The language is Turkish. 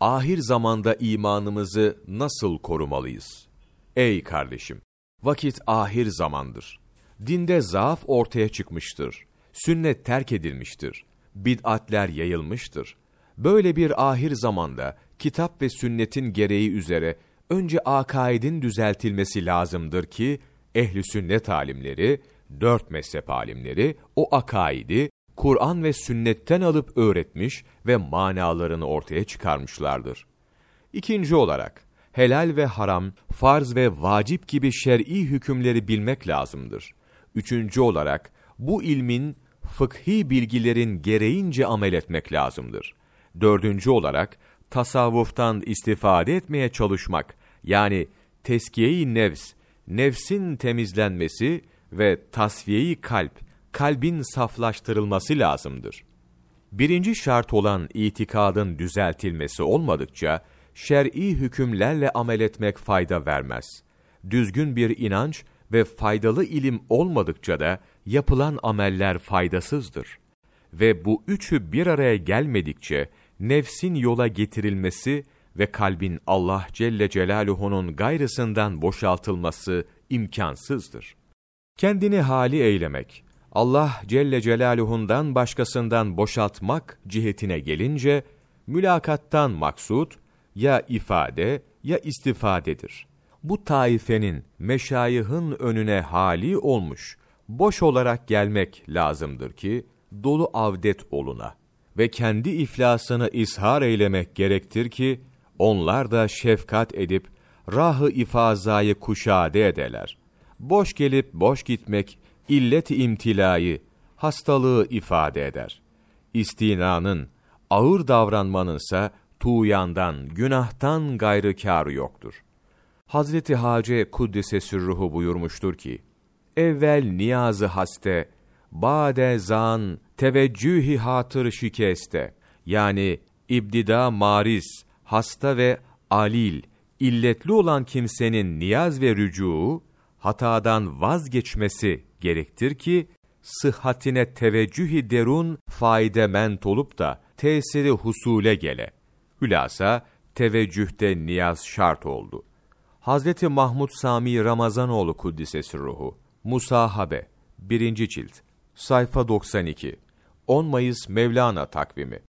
ahir zamanda imanımızı nasıl korumalıyız? Ey kardeşim! Vakit ahir zamandır. Dinde zaaf ortaya çıkmıştır. Sünnet terk edilmiştir. Bid'atler yayılmıştır. Böyle bir ahir zamanda kitap ve sünnetin gereği üzere önce akaidin düzeltilmesi lazımdır ki ehli sünnet alimleri, dört mezhep alimleri o akaidi Kur'an ve sünnetten alıp öğretmiş ve manalarını ortaya çıkarmışlardır. İkinci olarak, helal ve haram, farz ve vacip gibi şer'i hükümleri bilmek lazımdır. Üçüncü olarak, bu ilmin fıkhi bilgilerin gereğince amel etmek lazımdır. Dördüncü olarak, tasavvuftan istifade etmeye çalışmak, yani teskiye-i nefs, nefsin temizlenmesi ve tasfiye-i kalp, kalbin saflaştırılması lazımdır. Birinci şart olan itikadın düzeltilmesi olmadıkça, şer'i hükümlerle amel etmek fayda vermez. Düzgün bir inanç ve faydalı ilim olmadıkça da yapılan ameller faydasızdır. Ve bu üçü bir araya gelmedikçe, nefsin yola getirilmesi ve kalbin Allah Celle Celaluhu'nun gayrısından boşaltılması imkansızdır. Kendini hali eylemek, Allah Celle Celaluhu'ndan başkasından boşaltmak cihetine gelince, mülakattan maksut, ya ifade ya istifadedir. Bu taifenin, meşayihın önüne hali olmuş, boş olarak gelmek lazımdır ki, dolu avdet oluna ve kendi iflasını ishar eylemek gerektir ki, onlar da şefkat edip, rahı ifazayı kuşade edeler. Boş gelip boş gitmek, illet-i imtilayı, hastalığı ifade eder. İstinanın, ağır davranmanınsa, tuğyandan, günahtan gayrı kârı yoktur. Hazreti Hace Kuddise Sürruhu buyurmuştur ki, Evvel niyazı haste, bade zan, teveccühi hatır şikeste, yani ibdida mariz, hasta ve alil, illetli olan kimsenin niyaz ve rücuu, hatadan vazgeçmesi gerektir ki, sıhhatine teveccühi derun faydement olup da tesiri husule gele. Hülasa teveccühte niyaz şart oldu. Hazreti Mahmud Sami Ramazanoğlu Kuddisesi Ruhu, Musahabe, 1. cilt, sayfa 92, 10 Mayıs Mevlana takvimi.